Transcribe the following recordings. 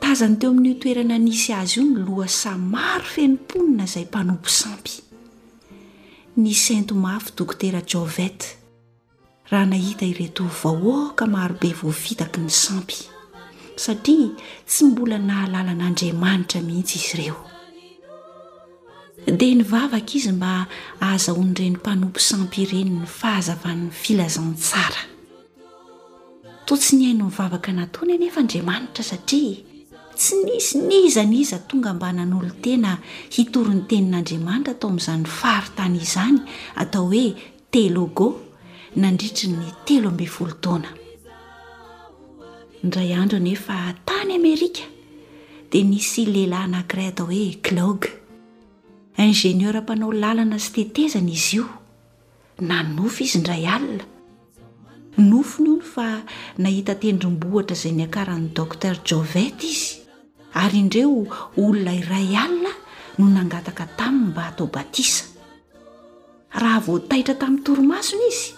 Tazany teo amin'io toerana nisy azy io ny lohasaha maro feno mponina izay mpanompo sampy. Nisento mafy Dokotera Jovet raha nahita ireto vahoaka marobe voafitaky ny sampy, satria tsy mbola nahalala an'Andriamanitra mihitsy izy ireo. Dia nivavaka izy mba hahazahoan'ireny mpanompo sampy ireny ny fahazavan'ny filazantsara. Toa tsy nihaino ny vavaka nataony anefa Andriamanitra satria tsy nisy n'iza n'iza tonga mba nanolo-tena hitory ny tenin'Andriamanitra tao amin'izany faritany izany atao hoe Telogo nandritry ny telo ambin'ny folo taona. Indray andro anefa tany Amerika dia nisy lehilahy anankiray atao hoe Glog. Ingénieur mpanao lalana sy tetezana izy io. Nanofy izy indray alina. Nofiny hono fa nahita tendrombohitra izay niakaran'i Docteur Jovette izy, ary indreo olona iray alina no nangataka taminy mba hatao batisa. Raha vao taitra tamin'ny torimasony izy,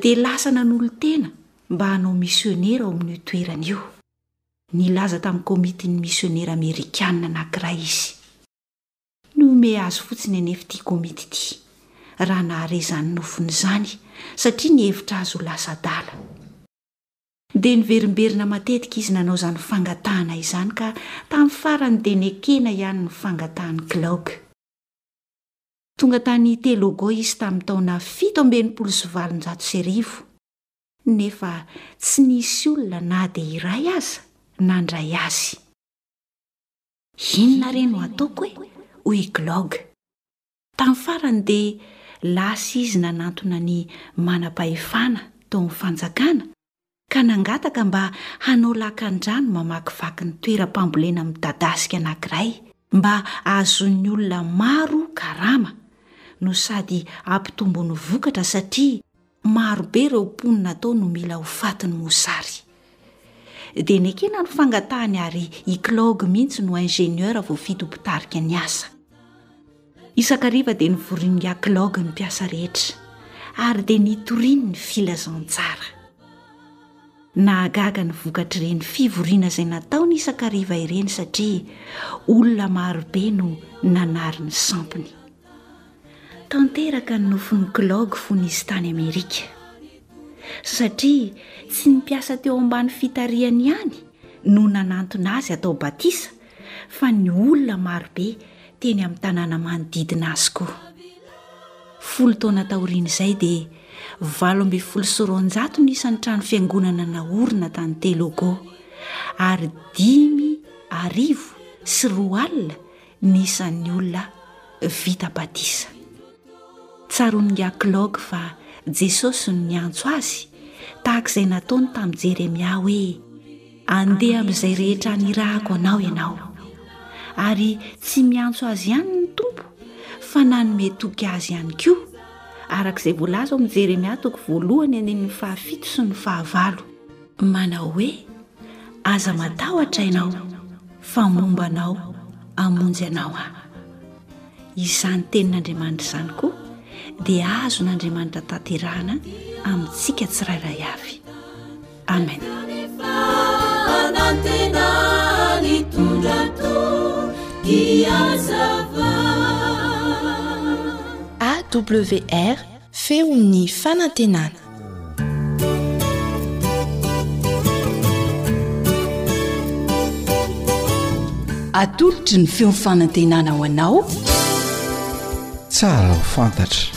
dia lasa nanolo-tena mba hanao misionera ao amin'io toerana io. Nilaza tamin'ny Komitin'ny Misionera Amerikana anankiray izy. Nomea azy fotsiny anefa ity komity ity raha nahare izany nofiny izany satria nihevitra azy ho lasa adala. Dia niverimberina matetika izy nanao izany fangatahana izany ka tamin'ny farany dia nekena ihany ny fangatahan'i Glaug. Tonga tany Telogoy izy tamin'ny taona fito amby enimpolo sy valonjato sy arivo nefa tsy nisy olona na dia iray aza nandray azy. Inona re no ataoko e? hoy i Glog. Tamin'ny farany dia lasa izy nanantona ny manam-pahefana tao amin'ny fanjakana ka nangataka mba hanao lakandrano mamakivaky ny toeram-pambolena midadasika anankiray mba hahazoan'ny olona maro karama no sady hampitombo ny vokatra satria Maro be ireo mponina atao no mila ho fatin'ny mosary. Dia nekena ny fangatahany ary i Clogue mihitsy no ingénieur voafidy ho mpitarika ny asa. Isan-kariva dia novorin'ingahy Clogue ny mpiasa rehetra ary dia nitoriany ny filazantsara. Nahagaga ny vokatr'ireny fivoriana izay nataony isan-kariva ireny satria olona maro be no nanary ny sampiny. tanteraka ny nofin'ny glogue fony izy tany Amerika. Satria tsy ny mpiasa teo ambany fitarihany ihany no nanantona azy atao batisa fa ny olona marobe teny amin'ny tanàna manodidina azy koa. Folo taona taorian'izay dia valo ambin'ny folo sy roanjato ny isan'ny trano fiangonana naorina tany Telogo ary dimy arivo sy roa alina ny isan'ny olona vita batisa. Tsaroan'i Aklog fa Jesosy no niantso azy, tahaka izay nataony tamin'i Jeremia hoe, Andeha amin'izay rehetra anirahako anao ianao. Ary tsy miantso azy ihany ny Tompo, fa nanome toky azy ihany koa, araka izay voalaza ao amin'ny Jeremia toko voalohany andininy fahafito sy ny fahavalo. Manao hoe, Aza matahotra ianao, fa momba anao hamonjy anao aho. Izany tenin'Andriamanitra izany koa dia azon'Andriamanitra tanterahina amintsika tsirairay avy. Amen. AWR Feon'ny fanantenana. Atolotry ny feon'ny fanantenana ho anao. Tsara ho fantatra.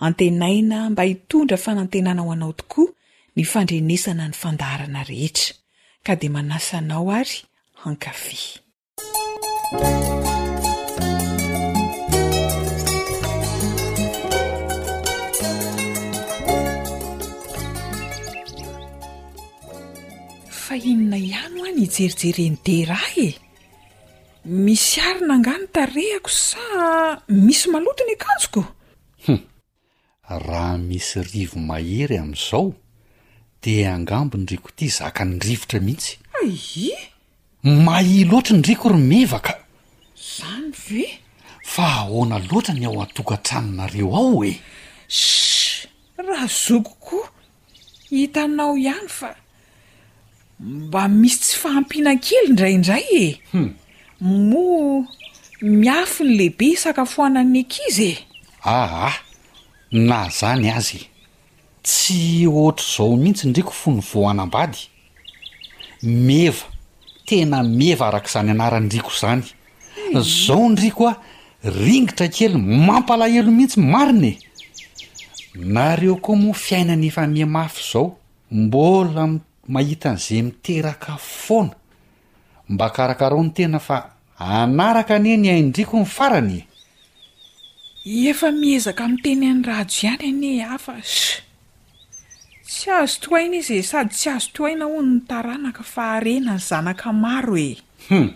Antenaina mba hitondra fanantenana ho anao tokoa ny fandrenesana ny fandaharana rehetra, ka dia manasa anao ary hankafy. Fa inona ihany ho'a ny hijerijeren'i Dera ahy e! Misy arina angaha ny tarehako sa misy maloto ny akanjoko? Humm! Raha misy rivo mahery amin'izao de angamba ny riko ity zakan'ny rivotra mihitsy. Aii! Mahia loatra ny riko ry meva ka! Zany ve? Fa ahoana loatra ny ao an-tokantranonareo ao e? Shh! Ra zoky koa Hitanao ihany fa mba misy tsy fahampiana kely indraindray e! Moa miafy ny lehibe hisakafoanan'ny ankizy e! Aa! na zany aza e! tsy ohatr'izao mihitsy ndriko fony vao hanambady Meva, tena meva araka izany anaran'i Riko izany. Zao ny Riko a, ringitra kely, mampalahelo mihitsy, marina e! Nareo koa moa fiainana efa miha mafy izao, mbola mahita an'izay miteraka foana, Mba karakarao ny tena fa hanaraka anie ny ain-driako ny farany e! Efa miezaka miteny an'i Rhajo ihany anie aho fa sh! Tsy azo tohaina izy e, sady tsy azo tohaina hono ny taranaka fa harena ny zanaka maro e! Hum!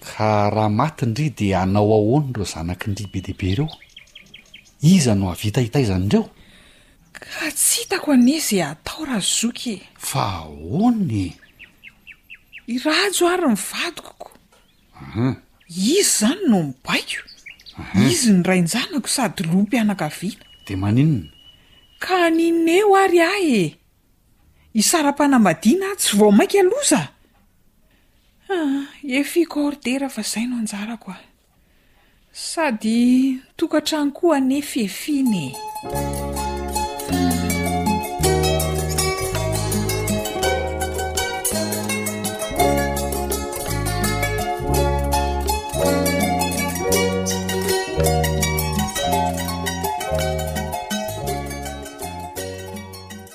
Ka raha maty ndry dia hanao ahoana ireo zanakindry be dia be ireo? Iza no hahavita hitaizan'ireo? Ka tsy hitako anie ze atao ra zoky e! Fa ahoana e? I Rhajo ary ny vadiko ko! Hum. Izy zany no mibaiko? Izy ny rain-janako sady lom-pianakaviana. De maninona? Ka aninona eo ary ahy e? Isara-panambadiana aho tsy vao maika loza? Ah, efiko ordera fa zay no anjarako ah! Sady tokantrano koa anie Fefina e!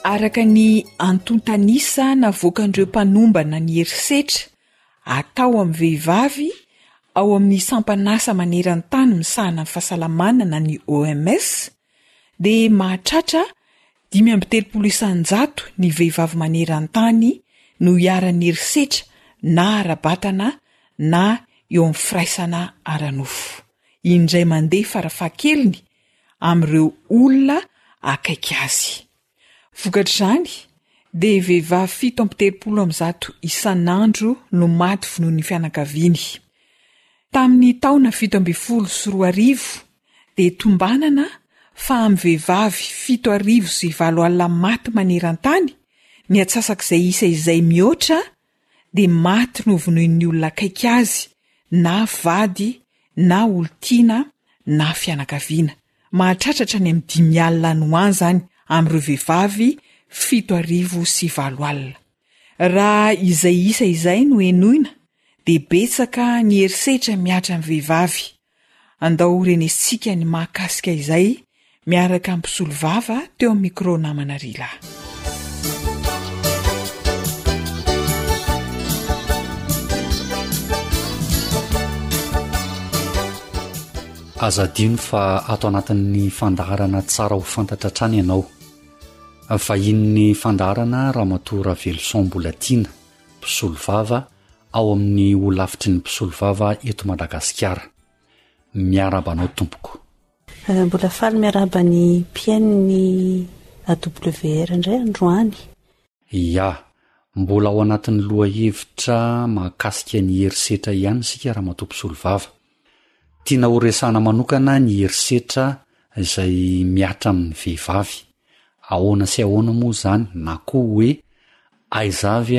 Araka ny antontan'isa navoakan'ireo mpanombana ny herisetra, Atao amin'ny vehivavy ao amin'ny sampan'asa maneran-tany misahana ny fahasalamana na ny OMS, dia mahatratra dimy amby telopolo isan-jato ny vehivavy maneran-tany no iharan'ny herisetra na ara-batana na eo amin'ny firaisana ara-nofo, indray mandeha farafahakeliny amin'ireo olona akaiky azy. Vokatr'izany, dia vehivavy fito amby telopolo amin'ny zato isan'andro no maty vonoin'ny fianakaviany. Tamin'ny taona fito ambin'ny folo sy roa arivo, dia tombanana fa amin'ny vehivavy fito arivo sy valo alina maty maneran-tany, ny atsasak'izay isa izay mihoatra dia maty novonoin'ny olona akaiky azy na vady na olon-tiana na fianakaviana. Mahatratratra ny amin'ny dimy alina any ho any izany amin'ireo vehivavy fito arivo sy valo alina. Raha izay isa izay no henoina dia betsaka ny herisetra mihatra amin'ny vehivavy. Andao ho renesitsika ny mahakasika izay miaraka amin'ny mpisolovava teo amin'ny micro namana Rila. Aza adino fa ato anatin'ny fandaharana tsara ho fantatra hatrany ianao. Vahinin'ny fandaharana Ramatoa Raveloson Mbolatiana, mpisolovava ao amin'ny holafitry ny mpisolovava eto Madagasikara. Miarahaba anao tompoko. Eh, mbola faly miarahaba ny mpihainon'ny AWR indray androany. Ia, mbola ao anatin'ny lohahevitra mahakasika ny herisetra ihany isika Ramatoa mpisolovava. Tiana horesahana manokana ny herisetra izay mihatra amin'ny vehivavy. Ahoana sy ahoana moa izany na koa hoe aiza avy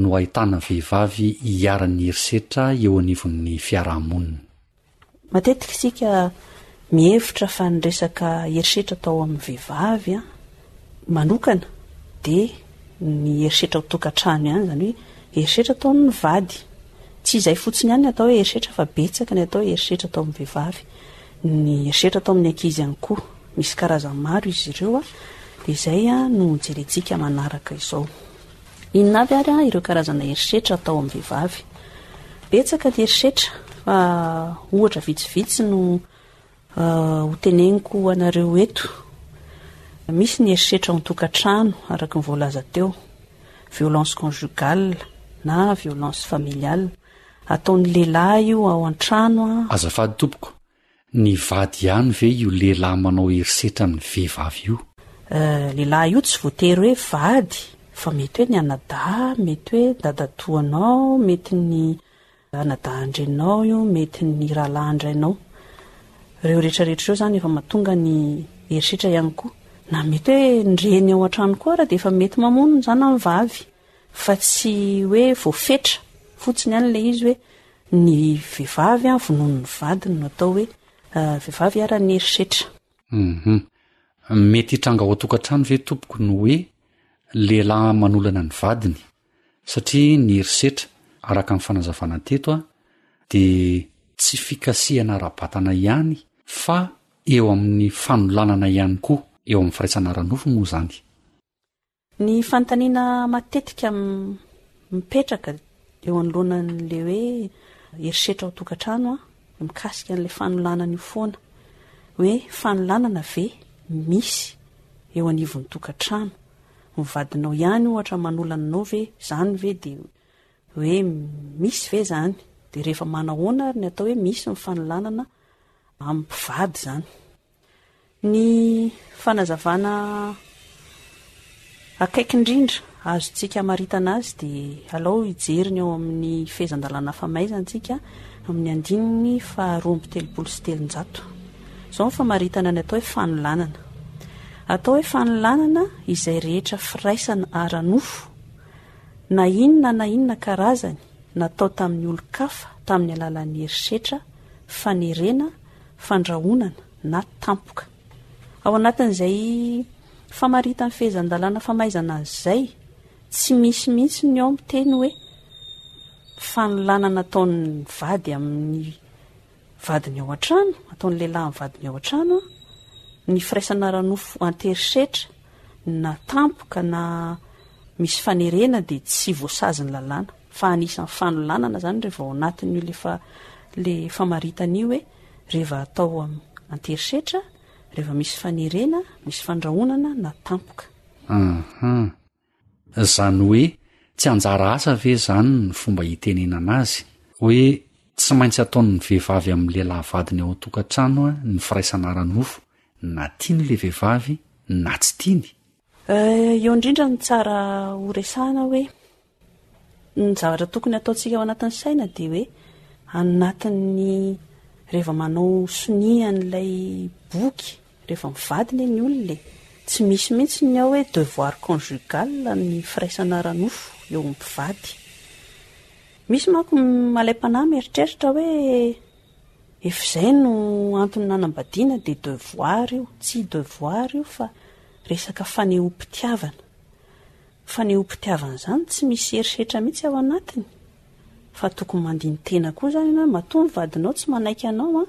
no ahitana vehivavy iharan'ny herisetra eo anivon'ny fiarahamonina? Matetika isika mihevitra fa ny resaka herisetra atao amin'ny vehivavy manokana dia ny herisetra ao tokantrano ihany, izany hoe herisetra ataon'ny vady. Tsy izay fotsiny ihany ny atao hoe herisetra fa betsaka ny atao hoe herisetra atao amin'ny vehivavy, ny herisetra atao amin'ny ankizy ihany koa. Misy karazany maro izy ireo dia izay no hojerentsika manaraka izao. Inona avy ary ireo karazana herisetra atao amin'ny vehivavy? Betsaka ny herisetra fa ohatra vitsivitsy no Ho teneniko ho anareo eto, misy ny herisetra ao an-tokantrano, araka ny voalaza teo, violence conjugale na violence familiale, ataon'ny lehilahy io ao an-trano an. Azafady tompoko, ny vady ihany ve io lehilahy manao herisetra ny vehivavy io? Lehilahy io tsy voatery hoe vady fa mety hoe ny anadahy, mety hoe dadatoanao, mety ny Anadahan-dreninao io, mety ny rahalahan-drainao. Ireo rehetrarehetra ireo izany efa mahatonga ny herisetra ihany koa. Na mety hoe ny reny ao an-trano koa ary dia efa mety mamono ny zanany vavy. Fa tsy hoe voafetra fotsiny ihany ilay izy hoe ny vehivavy vonoin'ny vadiny no atao hoe vehivavy iharan'ny herisetra. Humm. Mety hitranga ao an-tokantrano ve tompoko ny hoe lehilahy manolana ny vadiny? satria ny herisetra, araka ny fanazavana teto, dia tsy fikasihana ara-batana ihany fa eo amin'ny fanolanana ihany koa, eo amin'ny firaisana ara-nofo moa izany. Ny fanontaniana matetika mipetraka eo anoloanan'ilay hoe herisetra ao an-tokantrano dia mikasika an'ilay fanolanana io foana, hoe fanolanana ve misy eo anivon'ny tokantrano? ny vadinao ihany ohatra manolana anao ve zany ve de hoe misy ve zany de rehefa manahoana ary ny atao hoe misy ny fanolanana amin'ny mpivady zany ny fanazavana akaiky indrindra azontsika amaritana azy de alao hijery ny ao amin'ny fehezan-dalàna famaizantsika amin'ny andininy faharoa amby telopolo sy telonjato izao ny famaritana ny atao hoe fanolanana Atao hoe fanolanana izay rehetra firaisana ara-nofo, na inona na inona karazany, natao tamin'ny olon-kafa tamin'ny alalan'ny herisetra, fanerena, fandrahonana, na tampoka. Ao anatin'izay famaritan'ny Fehezan-dalàna famaizana an'izay, tsy misy mihitsy ny ao miteny hoe fanolanana ataon'ny vady amin'ny. vadiny ao an-trano, ataon'ny lehilahy amin'ny vadiny ao an-trano, ny firaisana ara-nofo an-terisetra na tampoka na misy fanerena dia tsy voasazy ny lalàna fa anisan'ny fanolanana izany rehefa ao anatin'io lefa le famaritana io hoe rehefa atao an-terisetra rehefa misy fanerena, misy fandrahonana na tampoka. Ahah. Izany hoe tsy anjara asa ve izany ny fomba hitenenana azy hoe tsy maintsy ataon'ny vehivavy amin'ny lehilahy vadiny ao an-tokantrano ny firaisana ara-nofo na tiany ilay vehivavy na tsy tiany? Eo indrindra no tsara horesahana hoe ny zavatra tokony hataontsika ao anatin'ny saina dia hoe anatin'ny reva manao sonia an'ilay boky Rehefa mivady ne ny olona e! Tsy misy mihitsy ny ao hoe devoir conjugal ny firaisana ara-nofo eo am mpivady. Misy manko ny malaim-panahy mieritreritra hoe ef zay no antony nanambadiana dia devoir io. Tsy devoir io fa resaka fanehoam-pitiavana. Fanehoam-pitiavana izany tsy misy herisetra mihitsy ao anatiny fa tokony mandini-tena koa izany ianao hoe matoa ny vadinao tsy manaiky anao an!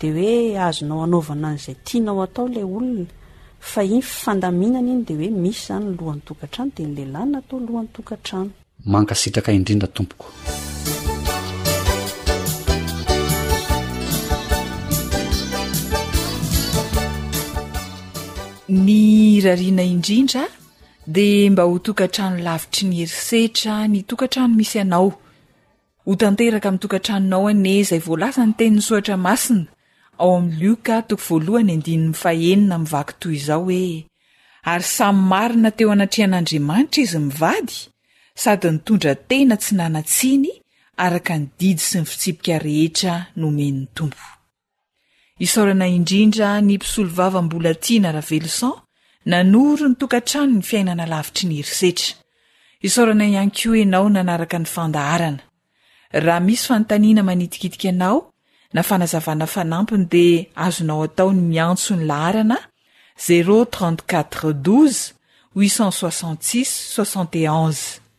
dia hoe azonao anaovana an'izay tianao atao ilay olona, fa iny fandaminana iny dia hoe misy izany ny lohan-tokantrano dia ny lehilahy no atao lohan-tokantrano. Mankasitraka indrindra tompoko. Ny irariana indrindra dia mba ho tokantrano lavitry ny herisetra ny tokantrano misy anao. Ho tanteraka amin'ny tokantranonao anie izay voalazan'ny tenin'ny Soratra Masina ao amin'ny Lioka toko voalohany andininy fahenina amin'ny vaky toy izao hoe, Ary samy marina teo anatrehan'Andriamanitra izy mivady sady nitondra tena tsy nanan-tsiny araka ny didy sy ny fitsipika rehetra nomen'ny Tompo. Isaorana indrindra ny mpisolovava Mbolatiana Raveloson nanoro ny tokantranony fiainana lavitry ny herisetra. Isaorana ihany koa ianao nanaraka ny fandaharana. Raha misy fanontaniana manitikitika anao na fanazavana fanampiny dia azonao atao ny miantso ny laharana zéro trente-quatre douze huit cent soixante-six soixante et onze.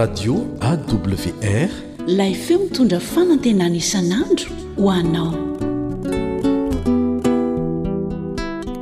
radio awr lay feo mitondra fanantenana isan'andro ho anao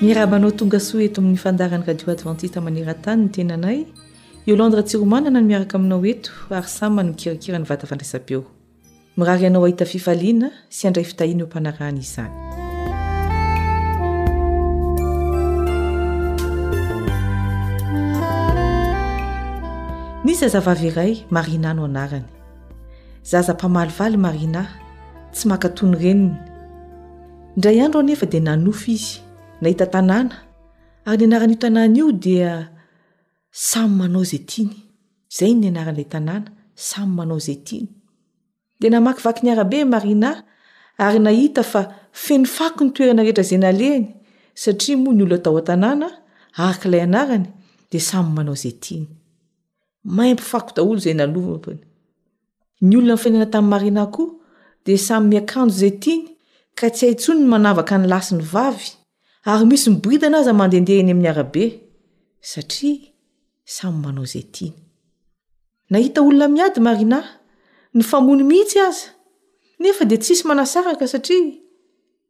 Miarahaba anao tonga soa eto amin'ny fandaran'ny radio advantista maneran-tany ny tenanay. Yolande Ratsiromanana no miaraka aminao eto ary samy manao ny kirakira ny vata fandraisam-peo. Mirary anao hahita fifaliana sy handray fitahiana eo am-panarahana izany. Nisy zazavavy iray Marina no anarany. Zaza mpamalivaly Marina, tsy mankatò ny reniny. Indray andro anefa dia nanofy izy, nahita tanàna, ary ny anaran'io tanàna io dia Samy manao izay tiany. Izay no nianaran'ilay tanàna, samy manao izay tiany. Dia namakivaky ny arabe i Marina ary nahita fa feno fako ny toerana rehetra izay nalehany satria moa ny olona tao an-tanàna, araka ilay anarany, dia samy manao izay tiany. Maimbo fako daholo izay nalomany. Ny olona nifenena tamin'i Marina koa dia samy miakanjo izay tiany ka tsy hay intsony ny manavaka ny lahy sy ny vavy ary misy miboridana aza mandehandeha eny amin'ny arabe satria samy manao izay tiany. Nahita olona miady Marina, nifamono mihitsy aza, nefa dia tsisy manasaraka satria.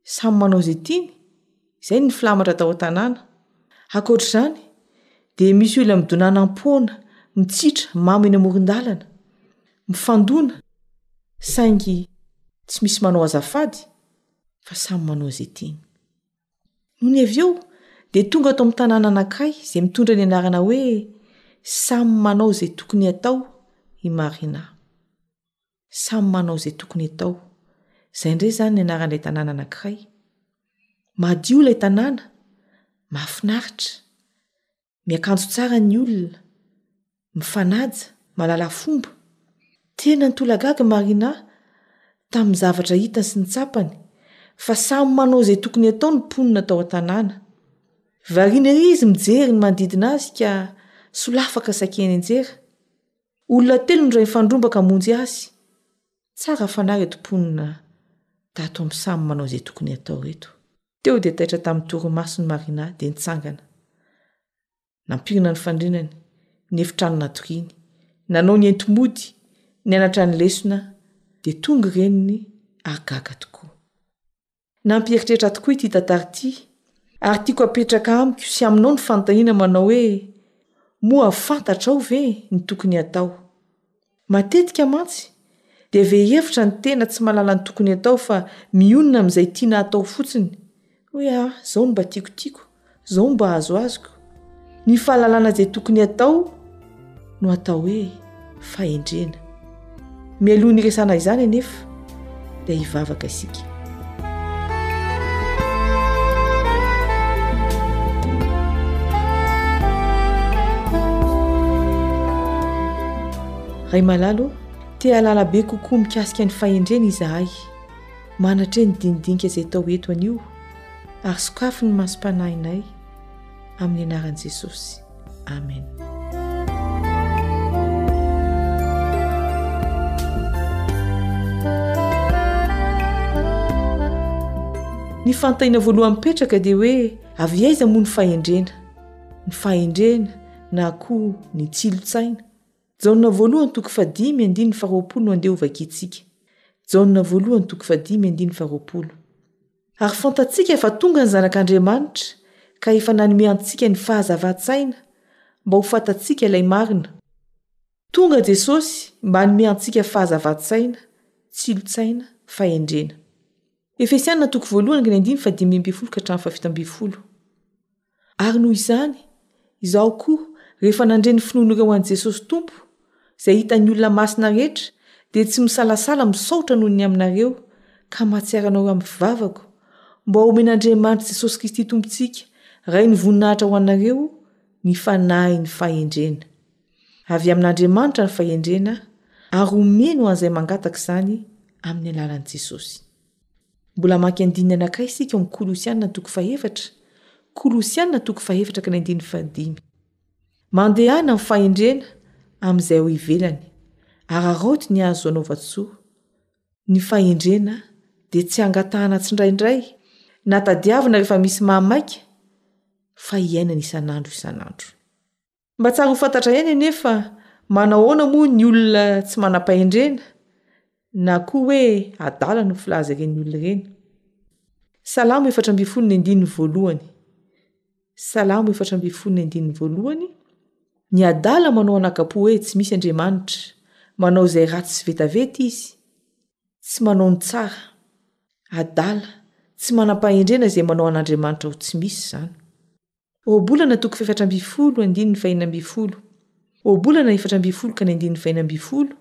samy manao izay tiany, izay ny filamatra tao an-tanàna. Ankoatra izany dia misy olona midonàna am-poana, mitsitra, mamo eny amoron-dalana, mifandona saingy tsy misy manao azafady fa samy manao izay tiany. Nony avy eo dia tonga ato amin'ny tanàna anankiray izay mitondra ny anarana hoe Samy manao izay tokony hatao i Marina. Samy manao izay tokony atao. Izay indray izany ny anaran'ilay tanàna anankiray. Madio ilay tanàna, mahafinaritra, miakanjo tsara ny olona, mifanaja, mahalala fomba. Tena nitolagaga i Marina tamin'ny zavatra hitany sy nitsapany, fa samy manao izay tokony atao ny mponina tao an-tanàna. Variana ery izy mijery ny manodidina azy ka solafaka saika eny an-jera. Olona telo no indray nifandrombaka hamonjy azy. Tsara fanahy ireto mponina tato amin'ny samy manao izay tokony hatao ireto. Teo dia taitra tamin'ny torimaso ny Marina dia nitsangana. Nampirina ny fandrinany, ny efitrano natoriany. Nanao ny enti-mody, nianatra ny lesona dia tonga reniny ary gaga tokoa. Nampieritreritra tokoa ity tantara ity, ary tiako hapetraka amiko sy aminao ny fanontaniana manao hoe, Moa fantatrao ve ny tokony hatao? Matetika mantsy, dia very hevitra ny tena tsy mahalala ny tokony hatao fa mionona amin'izay tiana hatao fotsiny, hoe, 'Ahy, izao no mba tiako tiako, Zao mba azoazoko, ny fahalalana izay tokony hatao no atao hoe fahendrena. Mialoha ny hiresana izany anefa dia hivavaka isika. Ray malalo, te halala be kokoa mikasika ny fahendrena izahay. Manatre ny dinidinika izay tao eto anio. ary sokafy ny masom-panahinay amin'ny anaran'i Jesosy. Amen. Ny fantaina voalohany mipetraka dia hoe avy aiza moa ny fahendrena? Ny fahendrena na koa ny tsilontsaina. Jaona voalohany toko fadimy andininy faharoapolo no andeha ho vakintsika. Jaona voalohany toko fadimy andininy faharoapolo. Ary fantatsika fa tonga ny Zanak'Andriamanitra ka efa nanome antsika ny fahazavan-tsaina mba ho fantatsika ilay marina. Tonga Jesosy mba hanome antsika fahazavan-tsaina, tsy ilo-tsaina, fahendrena. ary noho izany izaho koa rehefa nandre ny finoan'ireo an'i jesosy tompo izay hitan'ny olona masina rehetra dia tsy misalasala misaotra noho ny aminareo ka mahatsiaranao eo amin'ny fivavako mba homen'andriamanitra jesosy kristy tompontsika ray ny voninahitra ho anareo ny fanahy ny fahendrena avy amin'andriamanitra ny fahendrena ary homeno an'izay mangataka izany amin'ny alalan'i jesosy Mbola hamaky andininy anankiray isika ao amin'ny Kolosiana toko fahefatra, Kolosiana toko fahefatra ka ny andininy fahadimy. Mandehana amin'ny fahendrena amin'izay ao ivelany, araraoty ny azo anaovan-tsoa. Ny fahendrena dia tsy angatahana tsindraindray na tadiavina rehefa misy maha maika, fa iainana isan'andro isan'andro. Mba tsara ho fantatra ihany anefa manao ahoana moa ny olona tsy manam-pahendrena na koa hoe adala no filaza ireny olona ireny. Salamo efatra ambin'ny folo ny andininy voalohany. Salamo efatra ambin'ny folo ny andininy voalohany. Ny adala manao anakapo hoe tsy misy Andriamanitra, manao izay ratsy sy vetaveta izy, tsy manao ny tsara. Adala, tsy manam-pahendrena izay manao an'Andriamanitra ho tsy misy izany. Ohabolana toko fahefatra ambin'ny folo, andininy fahenina ambin'ny folo. Ohabolana efatra ambin'ny folo ka ny andininy fahenina ambin'ny folo,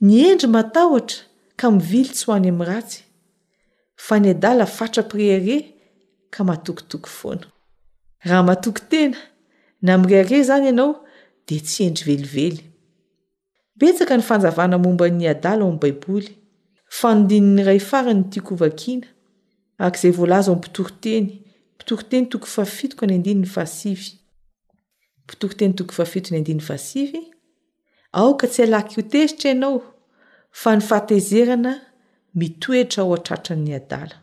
Ny hendry matahotra ka mivily tsy ho any amin'ny ratsy, fa ny adala fatra-pirehareha ka matokitoky foana. Raha matoky tena na mirehareha izany ianao dia tsy hendry velively. Betsaka ny fanjavana momba ny adala ao amin'ny Baiboly, fa ny andininy iray farany no tiako hovakiana, araka izay voalaza ao amin'ny Mpitory Teny, Mpitory Teny toko fahafito ka ny andininy fahasivy. Mpitory Teny toko fahafito ny andininy fahasivy, Aoka tsy halaky ho tezitra ianao, fa ny fahatezerana mitoetra ao an-tratran'ny adala.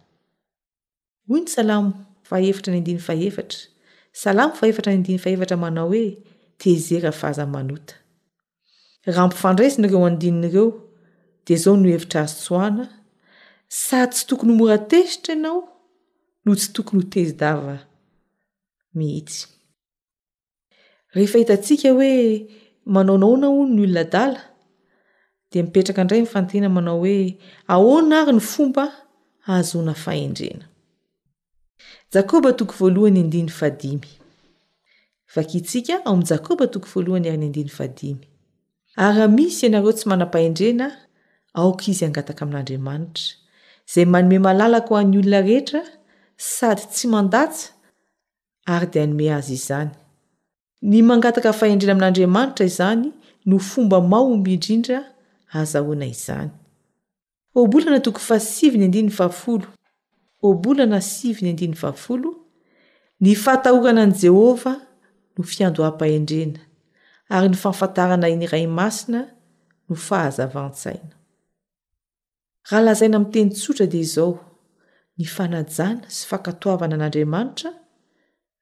Hoy ny Salamo fahefatra ny andiny fahefatra, Salamo fahefatra ny andiny fahefatra manao hoe, Tezera fa aza manota. Raha ampifandraisina ireo andininy ireo, dia izao no hevitra azo tsoahana, Sady tsy tokony ho mora tezitra ianao, no tsy tokony ho tezi-dava mihitsy. Rehefa hitantsika hoe manao nahoana hono ny olona adala dia mipetraka indray ny fanontaniana manao hoe ahoana ary ny fomba hahazoana fahendrena. Jakoba toko voalohany andiny fadimy. Vakintsika ao amin'ny Jakoba toko voalohany ary ny andiny fadimy. Ary raha misy ianareo tsy manam-pahendrena, aoka izy hangataka amin'Andriamanitra, izay manome malalako an'ny olona rehetra sady tsy mandatsa, ary dia hanome azy izany. Ny mangataka fahendrena amin'Andriamanitra izany no fomba mahomby indrindra ahazahoana izany. Ohabolana toko fahasivy ny andininy fahafolo, Ohabolana sivy ny andininy fahafolo, Ny fahatahorana an'i Jehovah no fiandoham-pahendrena, ary ny fahafantarana ny Ray Masina no fahazavan-tsaina. Raha lazaina amin'ny teny tsotra dia izao, ny fanajana sy fankatoavana an'Andriamanitra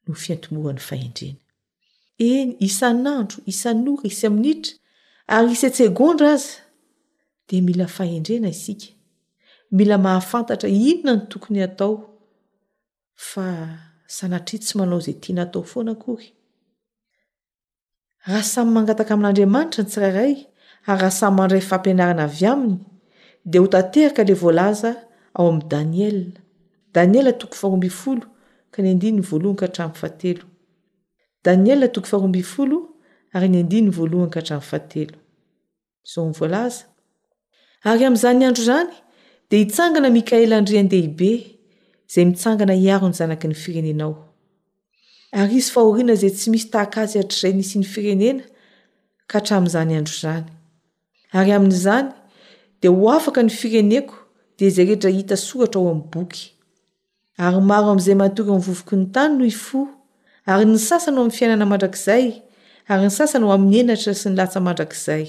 no fiantombohan'ny fahendrena. Eny, isan'andro, isan'ora, isa-minitra, ary isan-tsegondra aza, dia mila fahendrena isika. Mila mahafantatra inona no tokony atao, fa sanatria tsy manao izay tiana atao foana akory. Raha samy mangataka amin'Andriamanitra ny tsirairay ary raha samy mandray fampianarana avy Aminy, dia ho tanteraka ilay voalaza ao amin'ny Daniela, Daniela toko faharoa ambin'ny folo ka ny andininy voalohany ka hatramin'ny fahatelo. Daniela toko faharoa ambin'ny folo ary ny andininy voalohany ka hatramin'ny fahatelo. izao ny voalaza. Ary amin'izany andro izany dia hitsangana Mikaela Andriandehibe izay mitsangana hiaro ny zanaky ny firenenao. Ary hisy fahoriana izay tsy misy tahaka azy hatrizay nisian'ny firenena ka hatramin'izany andro izany. Ary amin'izany dia ho afaka ny fireneko dia izay rehetra hita soratra ao amin'ny boky. Ary maro amin'izay matory amin'ny vovoky ny tany no hifoha, ary ny sasany ho amin'ny fiainana mandrakizay, ary ny sasany ho amin'ny henatra sy ny latsa mandrakizay.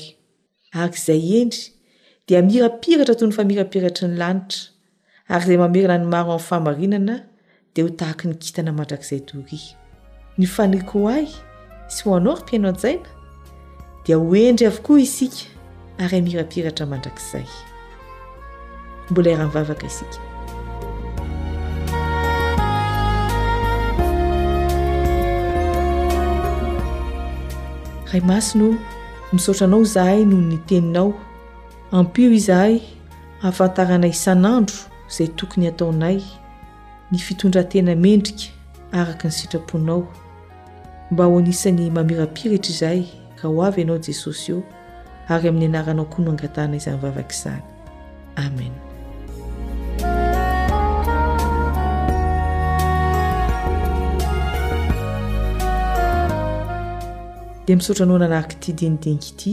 Ary izay hendry, dia hamirapiratra toy ny famirapiratry ny lanitra, ary izay mamerina ny maro amin'ny fahamarinana, dia ho tahaky ny kintana mandrakizay doria. Ny fanoiko ho ahy sy ho anao ry mpihaino an-tsaina dia ho hendry avokoa isika ary hamirapiratra mandrakizay. Mbola hiara-mivavaka isika. Ray Masina o, misaotra Anao izahay noho ny Teninao. Ampio izahay hahafantarana isan'andro izay tokony hataonay. ny fitondran-tena mendrika araka ny sitraponao, mba ho anisan'ny mamirapiratra izay ka ho avy Ianao Jesosy ô, ary amin'ny anaranao koa no angatahana izany vavaka izany. Amen. Dia misaotra anao nanaraka ity dinidinika ity.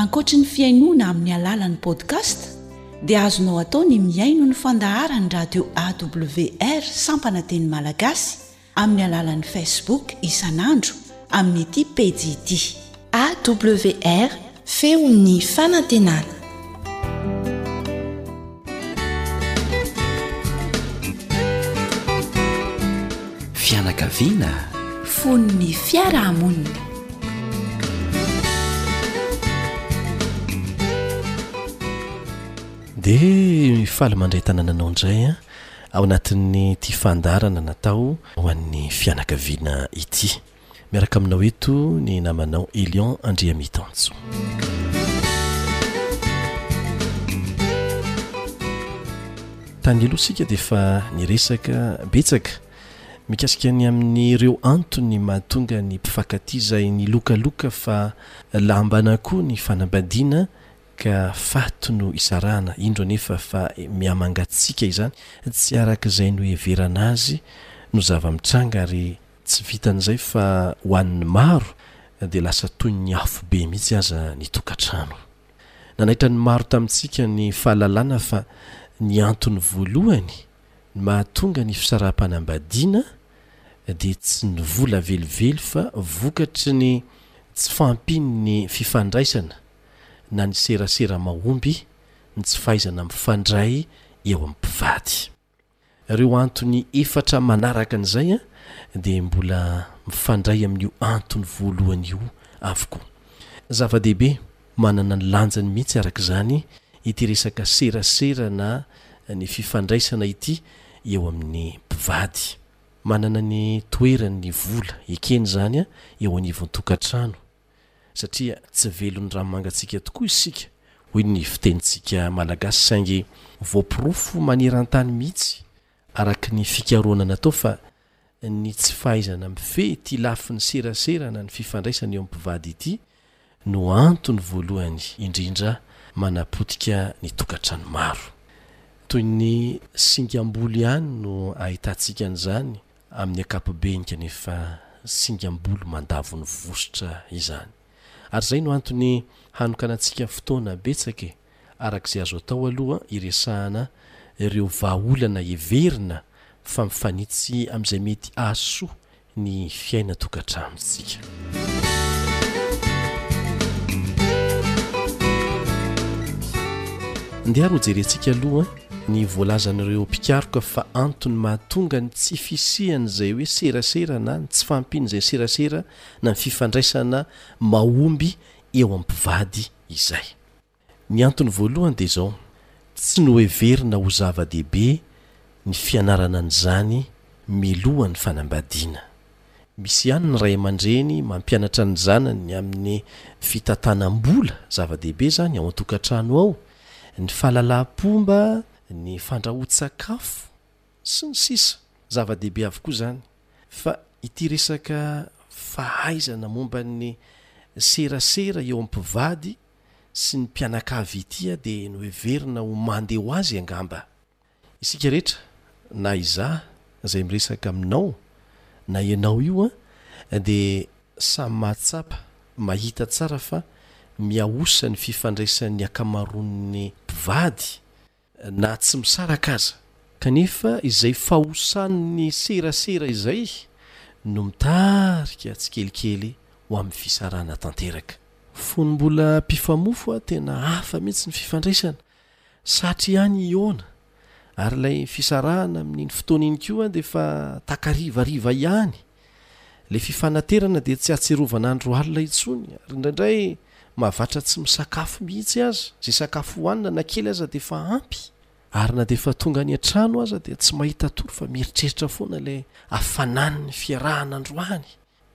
Ankoatry ny fihainoana amin'ny alalan'ny podcast dia azonao atao ny mihaino ny fandaharan'ny radio awr sampana teny malagasy amin'ny alalan'ny facebook isan'andro amin'ity pejy ity. AWR, Feon'ny fanantenana. Fianakaviana, fon'ny fiarahamonina. Dia faly mandray tanana anao indray an, ao anatin'ny ity fandaharana natao Ho an'ny fianakaviana ity. Miaraka aminao eto ny namanao Elion Andriamitanjo. Tany aloha isika dia efa niresaka betsaka mikasika ny amin'ireo antony mahatonga ny mpifankatia izay nilokaloka fa lambana koa ny fanambadiana Ka faty no isarahana, indro anefa fa mihamangatsiaka izany, tsy araka izay noheverana azy no zava-mitranga ary tsy vitan'izay fa ho an'ny maro dia lasa toy ny afobe mihitsy aza ny tokantrano. Nanaitra ny maro tamintsika ny fahalalana fa ny antony voalohany mahatonga ny fisaraham-panambadiana dia tsy ny vola velively fa vokatry ny tsy fahampian'ny fifandraisana na ny serasera mahomby, ny tsy fahaizana mifandray eo amin'ny mpivady. Ireo antony efatra manaraka an'izay dia mbola mifandray amin'io antony voalohany io avokoa. Zava-dehibe, manana ny lanjany mihitsy araka izany, ity resaka serasera na ny fifandraisana ity eo amin'ny mpivady. Manana ny toerany ny vola ekena izany eo anivon'ny tokantrano. satria tsy velon'ny ranomangatsika tokoa isika, hoy ny fitenintsika malagasy saingy voaporofo maneran-tany mihitsy araka ny fikarohana natao fa ny tsy fahaizana mifehy ity lafiny serasera na ny fifandraisana eo amin'ny mpivady ity no antony voalohany indrindra manapotika ny tokantrano maro. Toy ny singam-bolo ihany no ahitantsika an'izany Amin'ny ankapobeny kanefa singam-bolo mandavon'ny vositra izany. Ary izay no antony hanokanantsika fotoana betsaka e, araka izay azo atao aloha hiresahana ireo vahaolana heverina fa mifanitsy amin'izay mety hahasoa ny fiainan-tokantranontsika. Ndeha ary hojerentsika aloha Ny voalazan'ireo mpikaroka fa antony mahatonga ny tsy fisian'izay hoe serasera na ny tsy fahampian'izay serasera na ny fifandraisana mahomby eo amin'ny mpivady izay. Ny antony voalohany dia izao, tsy noheverina ho zava-dehibe ny fianarana an'izany milohan'ny fanambadiana. Misy ihany ny ray aman-dreny mampianatra ny zanany amin'ny fitantanam-bola, zava-dehibe izany ao an-tokantrano ao, ny fahalalaham-pomba, ny fandrahoan-tsakafo, sy ny sisa Zava-dehibe avokoa izany, fa ity resaka fahaizana momba ny serasera eo amin'ny mpivady sy ny mpianakavy ity dia noheverina ho mandeha ho azy angamba. Isika rehetra, na izaho izay miresaka aminao na ianao io dia samy mahatsapa, mahita tsara fa mihaosa ny fifandraisan'ny ankamaroan'ny mpivady na tsy misaraka aza. Kanefa izay fahaosan'ny serasera izay no mitarika tsikelikely ho amin'ny fisarahana tanteraka. Fony mbola mpifamofo aho tena hafa mihitsy ny fifandraisana. Satry ihany i Iona, ary ilay fisarahana amin'iny fotoana iny koa dia efa takariva-riva ihany. Ilay fifanaterana dia tsy ahatsiarovana andro alina intsony, ary indraindray mahavatra tsy misakafo mihitsy aza, izay sakafo hohanina na kely aza dia efa ampy. Ary na dia efa tonga any an-trano aza dia tsy mahita tory fa mieritreritra foana ilay hafanan'ny fiarahana androany.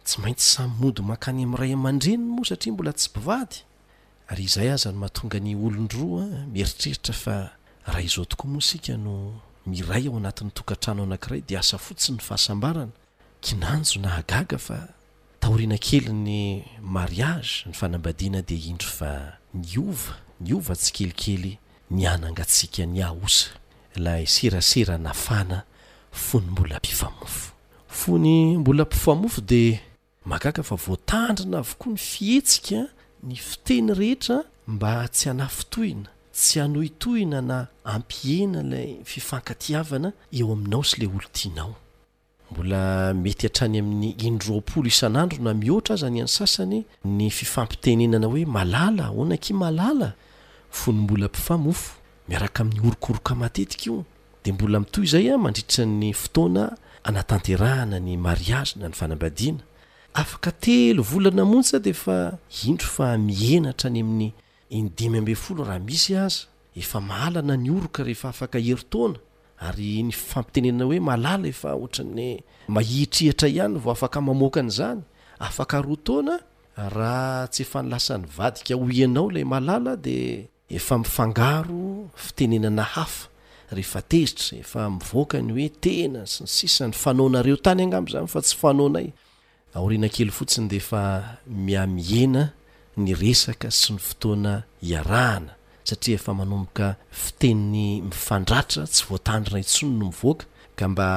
Tsy maintsy samy mody mankany amin'ny ray aman-dreniny moa satria mbola tsy mpivady ary izay aza no mahatonga ny olon-droa mieritreritra fa raha izao tokoa moa isika no miray ao anatin'ny tokantrano anankiray dia asa fotsiny ny fahasambarana, kinanjo nahagaga fa taoriana kelin'ny mariage, ny fanambadiana dia indro fa niova, niova tsikelikely ny hanangantsika ny aosa, ilay serasera nafana fony mbola mpifamofo. Fony mbola mpifamofo dia mahagaga fa voatandrina avokoa ny fihetsika, ny fiteny rehetra mba tsy hanafintohina, tsy hanohintohina na hampihena ilay fifankatiavana eo aminao sy ilay olon-tianao. Mbola mety hatrany amin'ny in-roapolo isan'andro na mihoatra aza ny an'ny sasany ny fifampitenenana hoe Malala, ahoana akia Malala? fony mbola mpifamofo. Miaraka amin'ny orokoroka matetika io dia mbola mitohy izay an mandritra ny fotoana anatanterahana ny mariazy na ny fanambadiana afaka telo volana montsy a dia efa indro fa mihena hatrany amin'ny in dimy ambin'ny folo raha misy aza efa mahalana ny oroka rehefa afaka herintaona ary ny fampitenenana hoe malala efa ohatran'ny mahihitrihitra ihany vao afaka mamoaka an'izany afaka roa taona raha tsy efa ny lasan'ny vadika ho ianao ilay malala dia Efa mifangaro fitenenana hafa rehefa tezitra, efa mivoaka ny hoe tena sy ny sisa, ny fanaonareo tany angamba izany fa tsy fanaonay. Aoriana kely fotsiny dia efa mihamihena ny resaka sy ny fotoana iarahana satria efa manomboka fiteny mifandratra tsy voatandrina intsony no mivoaka ka mba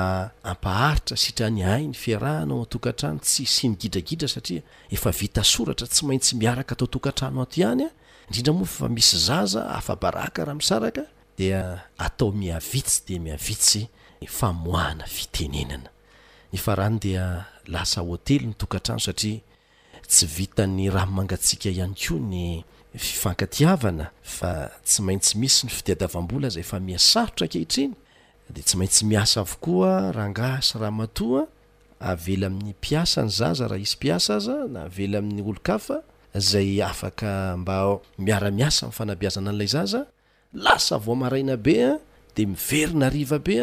ampaharitra sitrany ahay ny fiarahana ao an-tokantrano tsy hisian'ny gidragidra satria efa vita soratra tsy maintsy miaraka atao tokantrano ato ihany a! indrindra moa fa misy zaza afa-baraka raha misaraka dia atao mihavitsy dia mihavitsy ny famoahana fitenenana. Ny farany dia lasa hotely ny tokantrano satria tsy vitan'ny rano mangatsiaka ihany koa ny fifankatiavana fa tsy maintsy misy ny fitiadavam-bola izay efa miha sarotra ankehitriny dia tsy maintsy miasa avokoa rangahy sy ramatoa Avela amin'ny mpiasa ny zaza raha hisy mpiasa aza na avela amin'ny olon-kafa izay afaka mba miara-miasa amin'ny fanabeazana an'ilay zaza, lasa vao maraina be dia miverina hariva be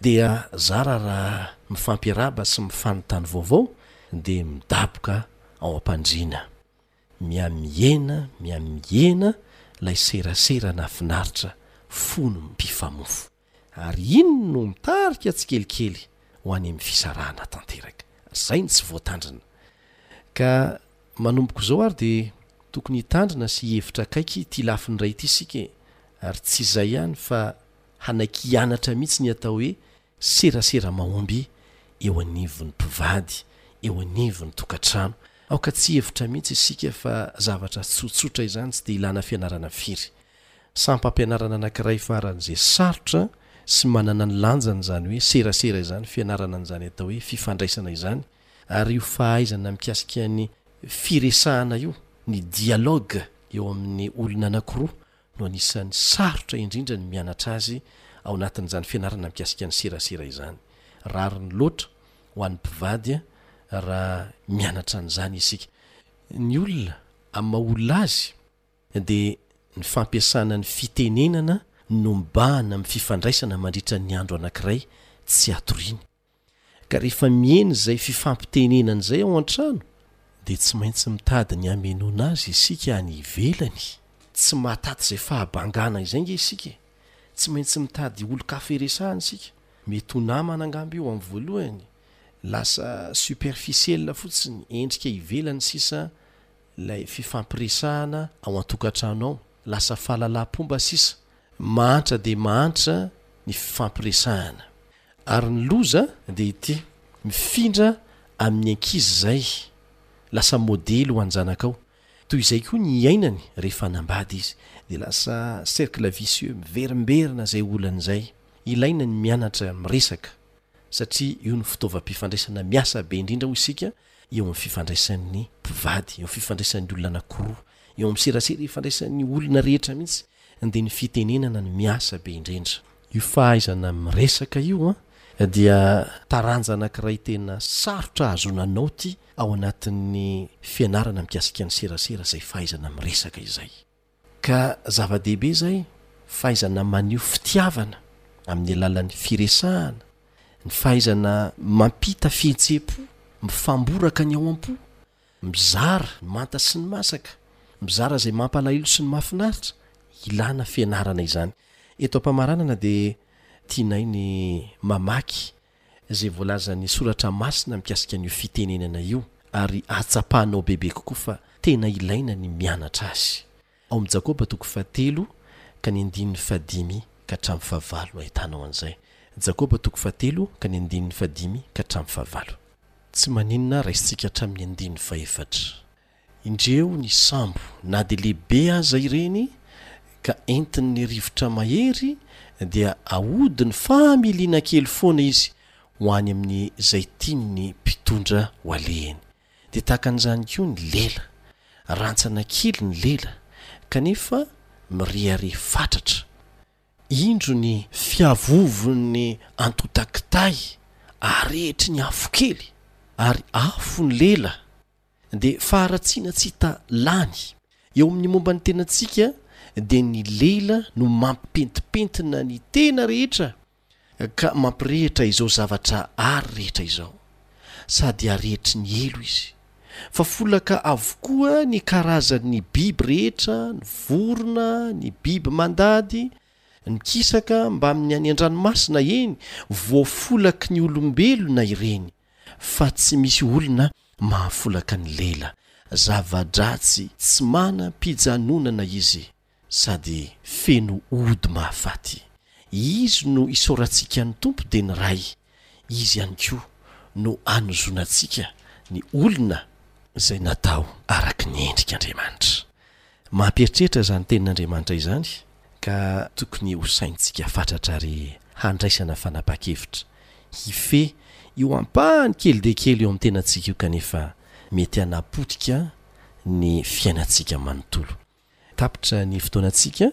dia zara raha mifampiarahaba sy mifanontany vaovao dia midaboka ao am-pandriana. Miha-mihena, miha-mihena ilay serasera nahafinaritra fon'ny mpifamofo. Ary iny no mitarika tsikelikely ho any amin'ny fisarahana tanteraka. Izay no tsy voatandrina. Ka manomboka izao ary dia tokony hitandrina sy hihevitra akaiky ity lafiny iray ity isika e! Ary tsy izay ihany fa hanaiky hianatra mihitsy ny atao hoe serasera mahomby eo anivon'ny mpivady, eo anivon'ny tokantrano. Aoka tsy hihevitra mihitsy isika fa zavatra tsotsotra izany tsy dia ilana fianarana firy. Sampam-pianarana anankiray faran'izay sarotra sy manana ny lanjany izany hoe serasera izany fianarana an'izany atao hoe fifandraisana izany, ary io fahaizana mikasika ny firesahana io, ny dialogue eo amin'ny olona anankiroa no anisan'ny sarotra indrindra ny mianatra azy ao anatin'izany fianarana mikasika ny serasera izany. Rariny loatra ho an'ny mpivady raha mianatra an'izany isika. Ny olona amin'ny maha olona azy. dia ny fampiasana ny fitenenana no mibahana amin'ny fifandraisana mandritra ny andro anankiray tsy hatoriany. Ka rehefa mihena izay fifampitenenana izay ao an-trano dia tsy maintsy mitady ny hamenoana azy isika any ivelany. Tsy mahataty izay fahabangana izay ange isika e! Tsy maintsy mitady olon-kafa iresahana isika. Mety ho namana angamba io amin'ny voalohany, lasa superficiel fotsiny, endrika ivelany sisa Ilay fifampiresahana ao an-tokantrano ao, lasa fahalalaham-pomba sisa. Mahantra dia mahantra ny fifampiresahana. Ary ny loza dia ity, mifindra amin'ny ankizy izay, lasa modely ho an'ny zanakao. Toy izay koa ny iainany rehefa hanambady izy. Dia lasa cercle vicieux, miverimberina izay olana izay. Ilaina ny mianatra miresaka, satria io no fitaovam-pifandraisana miasa be indrindra hoy isika eo amin'ny fifandraisan'ny mpivady, eo amin'ny fifandraisan'ny olona anankiroa, eo amin'ny serasera ifandraisan'ny olona rehetra mihitsy dia ny fitenenana no miasa be indrindra. Io fahaizana miresaka io dia taranja anankiray tena sarotra ahazoana naoty ao anatin'ny fianarana mikasika ny serasera izay fahaizana miresaka izay. Ka zava-dehibe izay fahaizana maneho fitiavana amin'ny alalan'ny firesahana, ny fahaizana mampita fihetseham-po, mifamboraka ny ao am-po, mizara ny manta sy ny masaka, mizara izay mampalahelo sy ny mahafinaritra, ilana fianarana izany. Eto am-pamaranana dia tianay ny mamaky izay voalazan'ny Soratra Masina mikasika an'io fitenenana io, ary ahatsapanao bebe kokoa fa tena ilaina ny mianatra azy. Ao amin'ny Jakoba toko fahatelo ka ny andininy fahadimy ka hatramin'ny fahavalo no ahitanao an'izay. Jakoba toko fahatelo ka ny andininy fahadimy ka hatramin'ny fahavalo. Tsy maninona raisintsika hatramin'ny andininy fahefatra. Indreo ny sambo, na dia lehibe aza ireny, ka entin'ny rivotra mahery, dia ahodin'ny familiana kely foana izy ho any amin'izay tian'ny mpitondra ho alehany. Dia tahaka an'izany koa ny lela. Rantsana kely ny lela, kanefa mirehareha fatratra. Indro ny. Fiavovon'ny antontan-kitay arehetry ny afo kely, ary afo ny lela. dia faharatsiana tsy hita lany. Eo amin'ny momba ny tenantsika dia ny leila no mampipentipentina ny tena rehetra ka mampirehitra izao zavatra ary rehetra izao. Sady arehetry ny helo izy. Fa folaka avokoa ny karazan'ny biby rehetra, ny vorona, ny biby mandady, ny kisaka mbamin'ny any an-dranomasina, eny, voafolaky ny olombelona ireny. fa tsy misy olona mahafolaka ny lela, zava-dratsy tsy manam-pijanonana izy sady feno ody mahafaty. Izy no isaorantsika ny Tompo dia ny Ray, Izy ihany koa no anozonantsika ny olona izay natao araka ny endrik'Andriamanitra. Mampieritreritra izany Tenin'Andriamanitra izany, ka tokony hosaintsika fatratra ary handraisana fanapahan-kevitra hifehy io ampahany kely dia kely eo amin'ny tenantsika io kanefa mety hanapotika ny fiainantsika manontolo. Tapitra ny fotoanantsika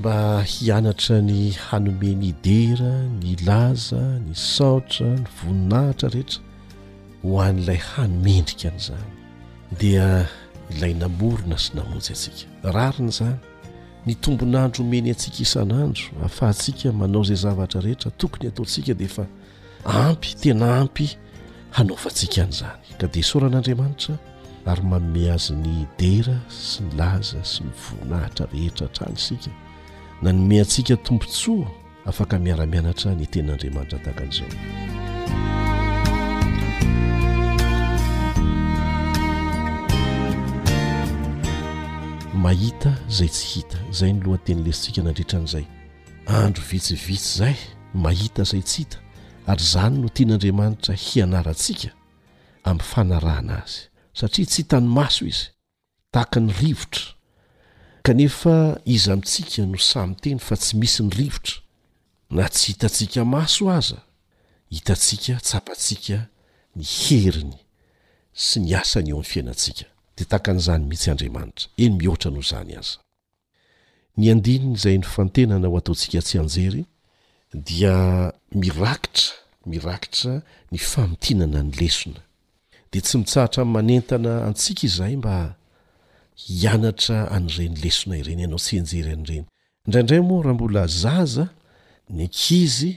Mba hianatra ny hanome ny dera, ny laza, ny saotra, ny voninahitra rehetra ho an'ilay hanome endrika an'izany dia ilay namorona sy namonjy antsika. Rariny izany ny tombon'andro omeny antsika isan'andro ahafahantsika manao izay zavatra rehetra tokony ataontsika dia efa Ampy, tena ampy hanaovantsika an'izany. Ka dia isaorana Andriamanitra ary manome azy ny dera sy ny laza sy ny voninahitra rehetra hatrany isika nanome antsika tombontsoa afaka miara-mianatra ny tenin'Andriamanitra tahaka an'izao. Mahita izay tsy hita, izay ny lohateny lesintsika nandritra an'izay. Andro vitsivitsy izay mahita izay tsy hita ary izany no tian'Andriamanitra hianarantsika amin'ny fanarahana Azy satria tsy hitan'ny maso Izy, tahaka ny rivotra, kanefa iza amintsika no sahy miteny fa tsy misy ny rivotra? Na tsy hitantsika maso aza, hitantsika, tsapantsika ny heriny sy ny asany eo amin'ny fiainantsika. Dia tahaka an'izany mihitsy Andriamanitra, eny mihoatra noho izany aza. Ny andininy izay nifantenana ho ataontsika tsianjery dia mirakitra mirakitra ny famintinana ny lesona. Dia tsy mitsahatra manentana antsika izahay mba hianatra an'ireny lesona ireny ianao tsianjery an'ireny. Indraindray moa raha mbola zaza ny ankizy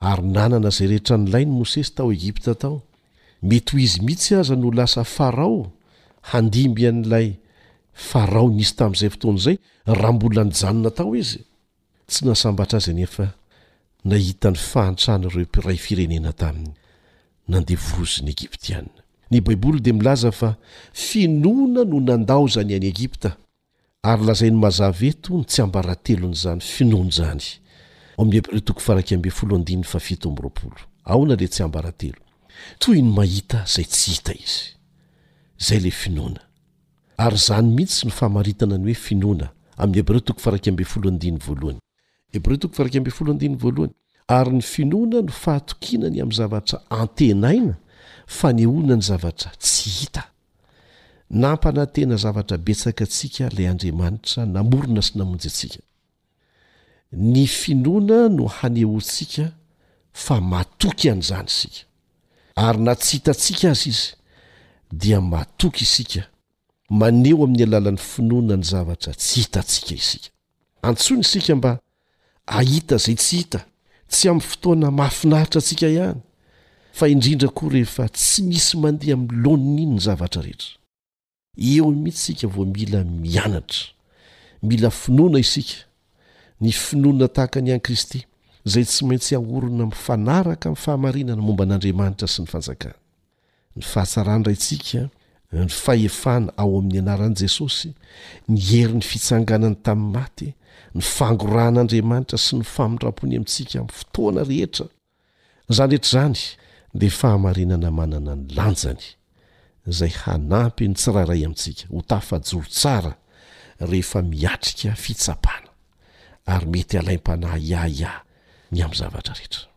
Ary nanana izay rehetra nilainy Mosesy tao Egypta tao. Mety ho izy mihitsy aza no lasa Farao handimby an'ilay Farao nisy tamin'izay fotoana izay raha mbola nijanona tao izy. Tsy nahasambatra azy anefa nahita ny fahantran'ireo mpiray firenena taminy nandevozin'ny Egyptiana. Ny Baiboly dia milaza fa finoana no nandaozany an'i Egypta. Ary lazainy mazava eto ny tsiambaratelon'izany finoana izany, ao amin'ny Hebreo toko faha iraika ambin'ny folo andininy faha fito amby roapolo. Aona ilay tsiambaratelo? Toy ny mahita izay tsy hita izy. Izay ilay finoana. Ary izany mihitsy no famaritana ny hoe finoana, amin'ny Hebreo toko faha iraika ambin'ny folo andininy voalohany. Hebreo toko faha iraika ambin'ny folo andininy voalohany. Ary ny finoana no fahatokiana ny amin'ny zavatra antenaina, fanehoana ny zavatra tsy hita. Nampanantena zavatra betsaka antsika ilay Andriamanitra namorona sy namonjy antsika. Ny finoana no hanehoantsika fa matoky an'izany isika. Ary na tsy hitantsika azy izy, dia matoky isika, maneho amin'ny alalan'ny finoana ny zavatra tsy hitantsika isika. Antsoina isika mba hahita izay tsy hita, tsy amin'ny fotoana mahafinaritra antsika ihany, fa indrindra koa rehefa tsy misy mandeha amin'ny laoniny iny ny zavatra rehetra. Eo mihitsy isika vao mila mianatra. Mila finoana isika, ny finoana tahaka ny an'i Kristy, izay tsy maintsy haorina mifanaraka amin'ny fahamarinana momba an'Andriamanitra sy ny Fanjakany. ny fahatsaran-dRaintsika, ny fahefana ao amin'ny anaran'i Jesosy, ny herin'ny fitsanganany tamin'ny maty, ny fangorahan'Andriamanitra sy ny famindrampony amintsika amin'ny fotoana rehetra. Izany rehetra izany dia fahamarinana manana ny lanjany izay hanampy ny tsirairay amintsika ho tafajoro tsara rehefa miatrika fitsapana ary mety alaim-panahy ahiahy ny amin'ny zavatra rehetra.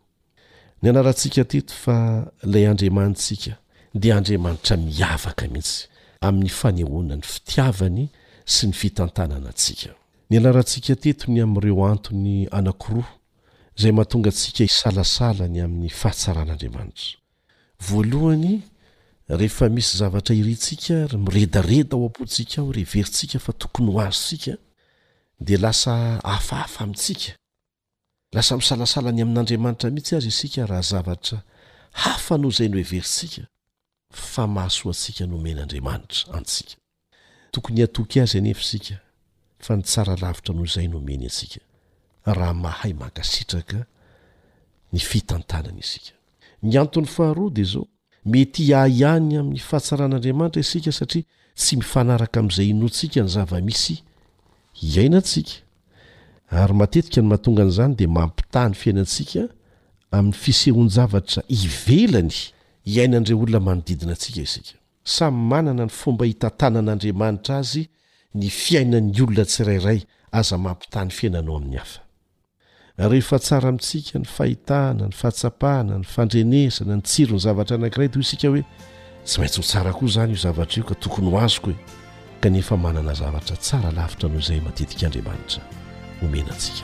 Nianarantsika teto fa ilay Andriamanitsika dia Andriamanitra miavaka mihitsy amin'ny fanehoana ny fitiavany sy ny fitantanana antsika. Nianarantsika teto ny amin'ireo antony anankiroa izay mahatonga antsika hisalasala ny amin'ny fahatsaran'Andriamanitra. Voalohany, rehefa misy zavatra irintsika ary miredareda ao am-pontsika ao ary heverintsika fa tokony ho azontsika, dia lasa hafahafa amintsika. Lasa misalasala ny amin'Andriamanitra mihitsy aza isika raha zavatra hafa noho izay noheverintsika fa mahasoa antsika nomen'Andriamanitra antsika. Tokony hatoky Azy anefa isika fa ny tsara lavitra noho izay nomeny antsika, raha mahay mankasitraka ny fitantanany isika. Ny antony faharoa dia izao, Mety hiahy any amin'ny fahatsaran'Andriamanitra isika satria tsy mifanaraka amin'izay inoantsika ny zava-misy iainantsika, ary matetika ny mahatonga an'izany dia mampitaha ny fiainantsika amin'ny fisehoan-javatra ivelany iainan'ireo olona manodidina antsika isika. Samy manana ny fomba hitantanan'Andriamanitra azy ny fiainan'ny olona tsirairay, aza mampitaha ny fiainanao amin'ny hafa. Rehefa tsara amintsika ny fahitana, ny fahatsapana, ny fandrenesana, ny tsiron'ny zavatra anankiray dia hoy isika hoe, Tsy maintsy ho tsara koa izany io zavatra io ka tokony ho azoko e! Kanefa manana zavatra tsara lavitra noho izay matetika Andriamanitra omena antsika.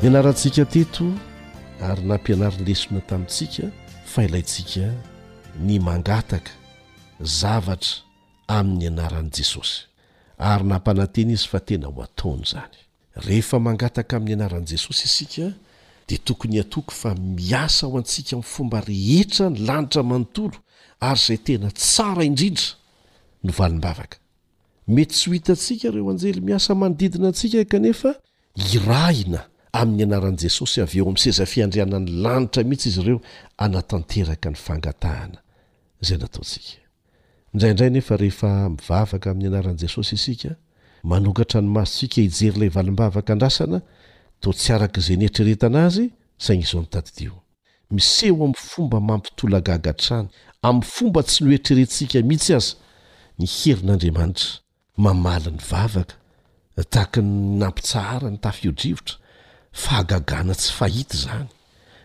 Nianarantsika teto ary nampianarin'ny lesona tamintsika fa ilaintsika ny mangataka zavatra amin'ny anaran'i Jesosy, ary nampanantena izy fa tena ho ataony izany. Rehefa mangataka amin'ny anaran'i Jesosy isika, dia tokony hatoky fa miasa ho antsika amin'ny fomba rehetra ny lanitra manontolo, ary izay tena tsara indrindra no valim-bavaka. Mety tsy ho hitantsika ireo anjely miasa manodidina antsika, kanefa Hirahina amin'ny anaran'i Jesosy avy eo amin'ny seza fiandrianan'ny lanitra mihitsy izy ireo hanatanteraka ny fangatahana izay nataontsika. Indraindray anefa rehefa mivavaka amin'ny anaran'i Jesosy isika, manokatra ny masontsika hijery ilay valim-bavaka andrasana toa tsy araka izay nieritreretana azy, saingy izao no tadidio. Miseho amin'ny fomba mampitolagaga hatrany, amin'ny fomba tsy noeritreretintsika mihitsy aza, ny herin'Andriamanitra. Mamaly ny vavaka, tahaka ny nampitsahara ny tafiodrivotra, fahagagana tsy fahita izany,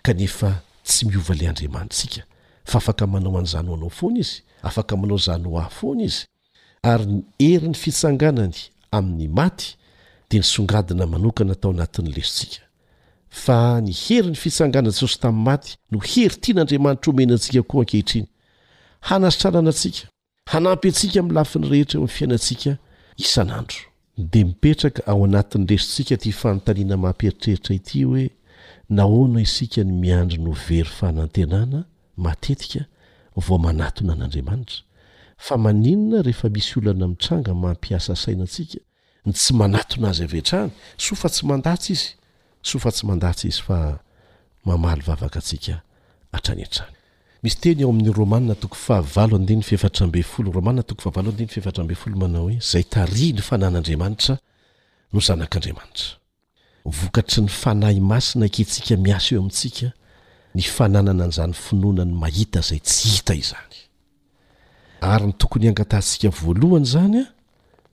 kanefa tsy miova ilay Andriamanitsika, fa afaka manao an'izany ho anao foana Izy, afaka manao izany ho ahy foana Izy, ary ny herin'ny fitsanganany amin'ny maty dia nisongadina manokana tao anatin'ny lesontsika. Fa ny herin'ny fitsanganan'i Jesosy tamin'ny maty no hery tian'Andriamanitra omena antsika koa ankehitriny, hanasitranana antsika. Hanampy antsika amin'ny lafiny rehetra eo amin'ny fiainantsika isan'andro. Dia mipetraka ao anatin'ny resintsika ity fanontaniana mampieritreritra ity hoe, Nahoana isika no miandry no very fanantenana matetika vao manatona an'Andriamanitra? Fa maninona rehefa misy olana mitranga mampiasa saina antsika ny tsy manatona azy avy hatrany, soa fa tsy mandatsa izy, soa fa tsy mandatsa izy fa mamaly vavaka antsika hatrany hatrany. Misy teny ao amin'ny Romana toko fahavalo andininy fahefatra ambin'ny folo Romana toko fahavalo andininy fahefatra ambin'ny folo manao hoe, Izay tarihin'ny fanan'Andriamanitra no zanak'Andriamanitra. Vokatry ny Fanahy Masina ekentsika miasa eo amintsika ny fananana an'izany finoana ny mahita izay tsy hita izany. Ary ny tokony hangatahantsika voalohany izany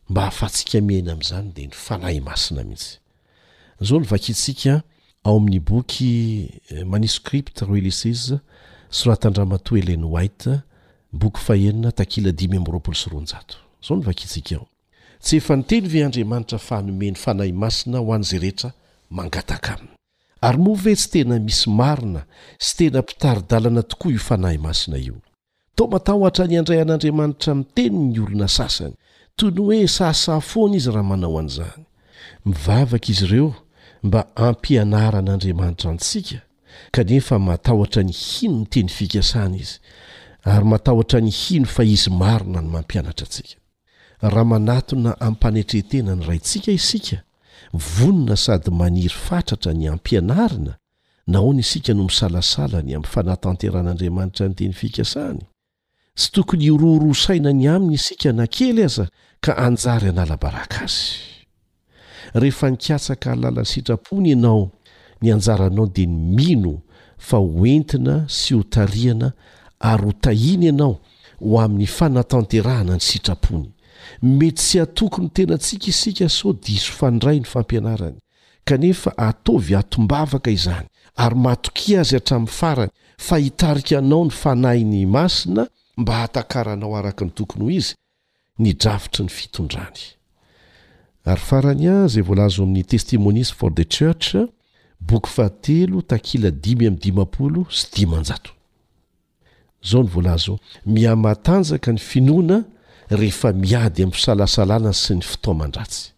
mba ahafahantsika miaina amin'izany dia ny Fanahy Masina mihitsy. Izao no vakintsika ao amin'ny boky Manuscript Releases, soratan-dRamatoa Ellen White, boky fahenina, takila dimy amby roapolo sy roanjato. Izao no vakintsika ao. Tsy efa niteny ve Andriamanitra fa hanome ny Fanahy Masina ho an'izay rehetra mangataka Aminy? Ary moa ve tsy tena misy marina sy tena mpitari-dalana tokoa io Fanahy Masina io? Toa matahotra ny handray an'Andriamanitra amin'ny teniny ny olona sasany, toy ny hoe sahasaha foana izy raha manao an'izany. Mivavaka izy ireo mba hampianaran'Andriamanitra antsika, kanefa matahotra ny hino ny teny fikasany izy, ary matahotra ny hino fa izy marina no mampianatra antsika. Raha manatona amim-panetren-tena ny Raintsika isika, vonona sady maniry fatratra ny hampianarina nahoana isika no misalasala ny amin'ny fanatanteran'Andriamanitra ny teny fikasany. Tsy tokony hirorosaina ny aminy isika na kely aza ka hanjary hanala baraka azy. Rehefa nikatsaka hahalala ny sitrapony ianao, ny anjaranao dia ny mino fa hoentina sy hotarihana ary hotahina ianao ho amin'ny fanatanterahana ny sitrapony. Mety tsy hatoky ny tenantsika isika sao diso fandray ny fampianarany, kanefa ataovy atom-bavaka izany ary matokia Azy hatramin'ny farany fa hitarika anao ny Fanahiny Masina mba hahatakaranao araka ny tokony ho izy ny drafitry ny fitondrany. Ary farany an, izay voalaza ao amin'ny Testimonies for the Church, boky fahatelo, takila dimy amby dimampolo sy dimanjato. Izao no voalaza ao, Mihamatanjaka ny finoana rehefa miady amin'ny fisalasalana sy ny fitaoman-dratsy.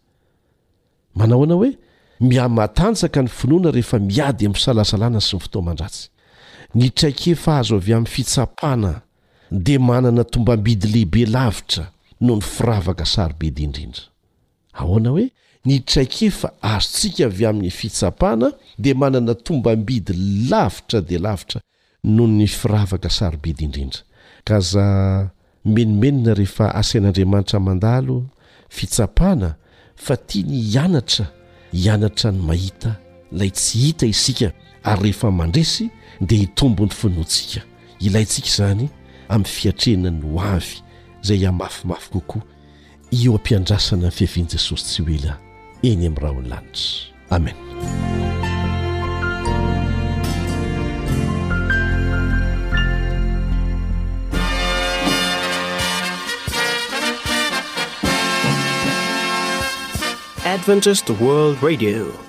Manahoana hoe mihamatanjaka ny finoana rehefa miady amin'ny fisalasalana sy ny fitaoman-dratsy? Ny traikefa azo avy amin'ny fitsapana dia manana tombam-bidy lehibe lavitra noho ny firavaka sarobidy indrindra. Ahoana hoe ny traikefa azontsika avy amin'ny fitsapana dia manana tombam-bidy lavitra dia lavitra noho ny firavaka sarobidy indrindra, ka aza mimenomenona rehefa asain'Andriamanitra mandalo fitsapana fa tiany hianatra hianatra ny mahita ilay tsy hita isika ary rehefa mandresy dia hitombo ny finoantsika, ilaintsika izany amin'ny fiatrehina ny ho avy izay hamafimafy kokoa eo am-piandrasana ny fiavian'i Jesosy tsy ho ela eny amin'ny rahon'ny lanitra. Amen. Adventist World Radio.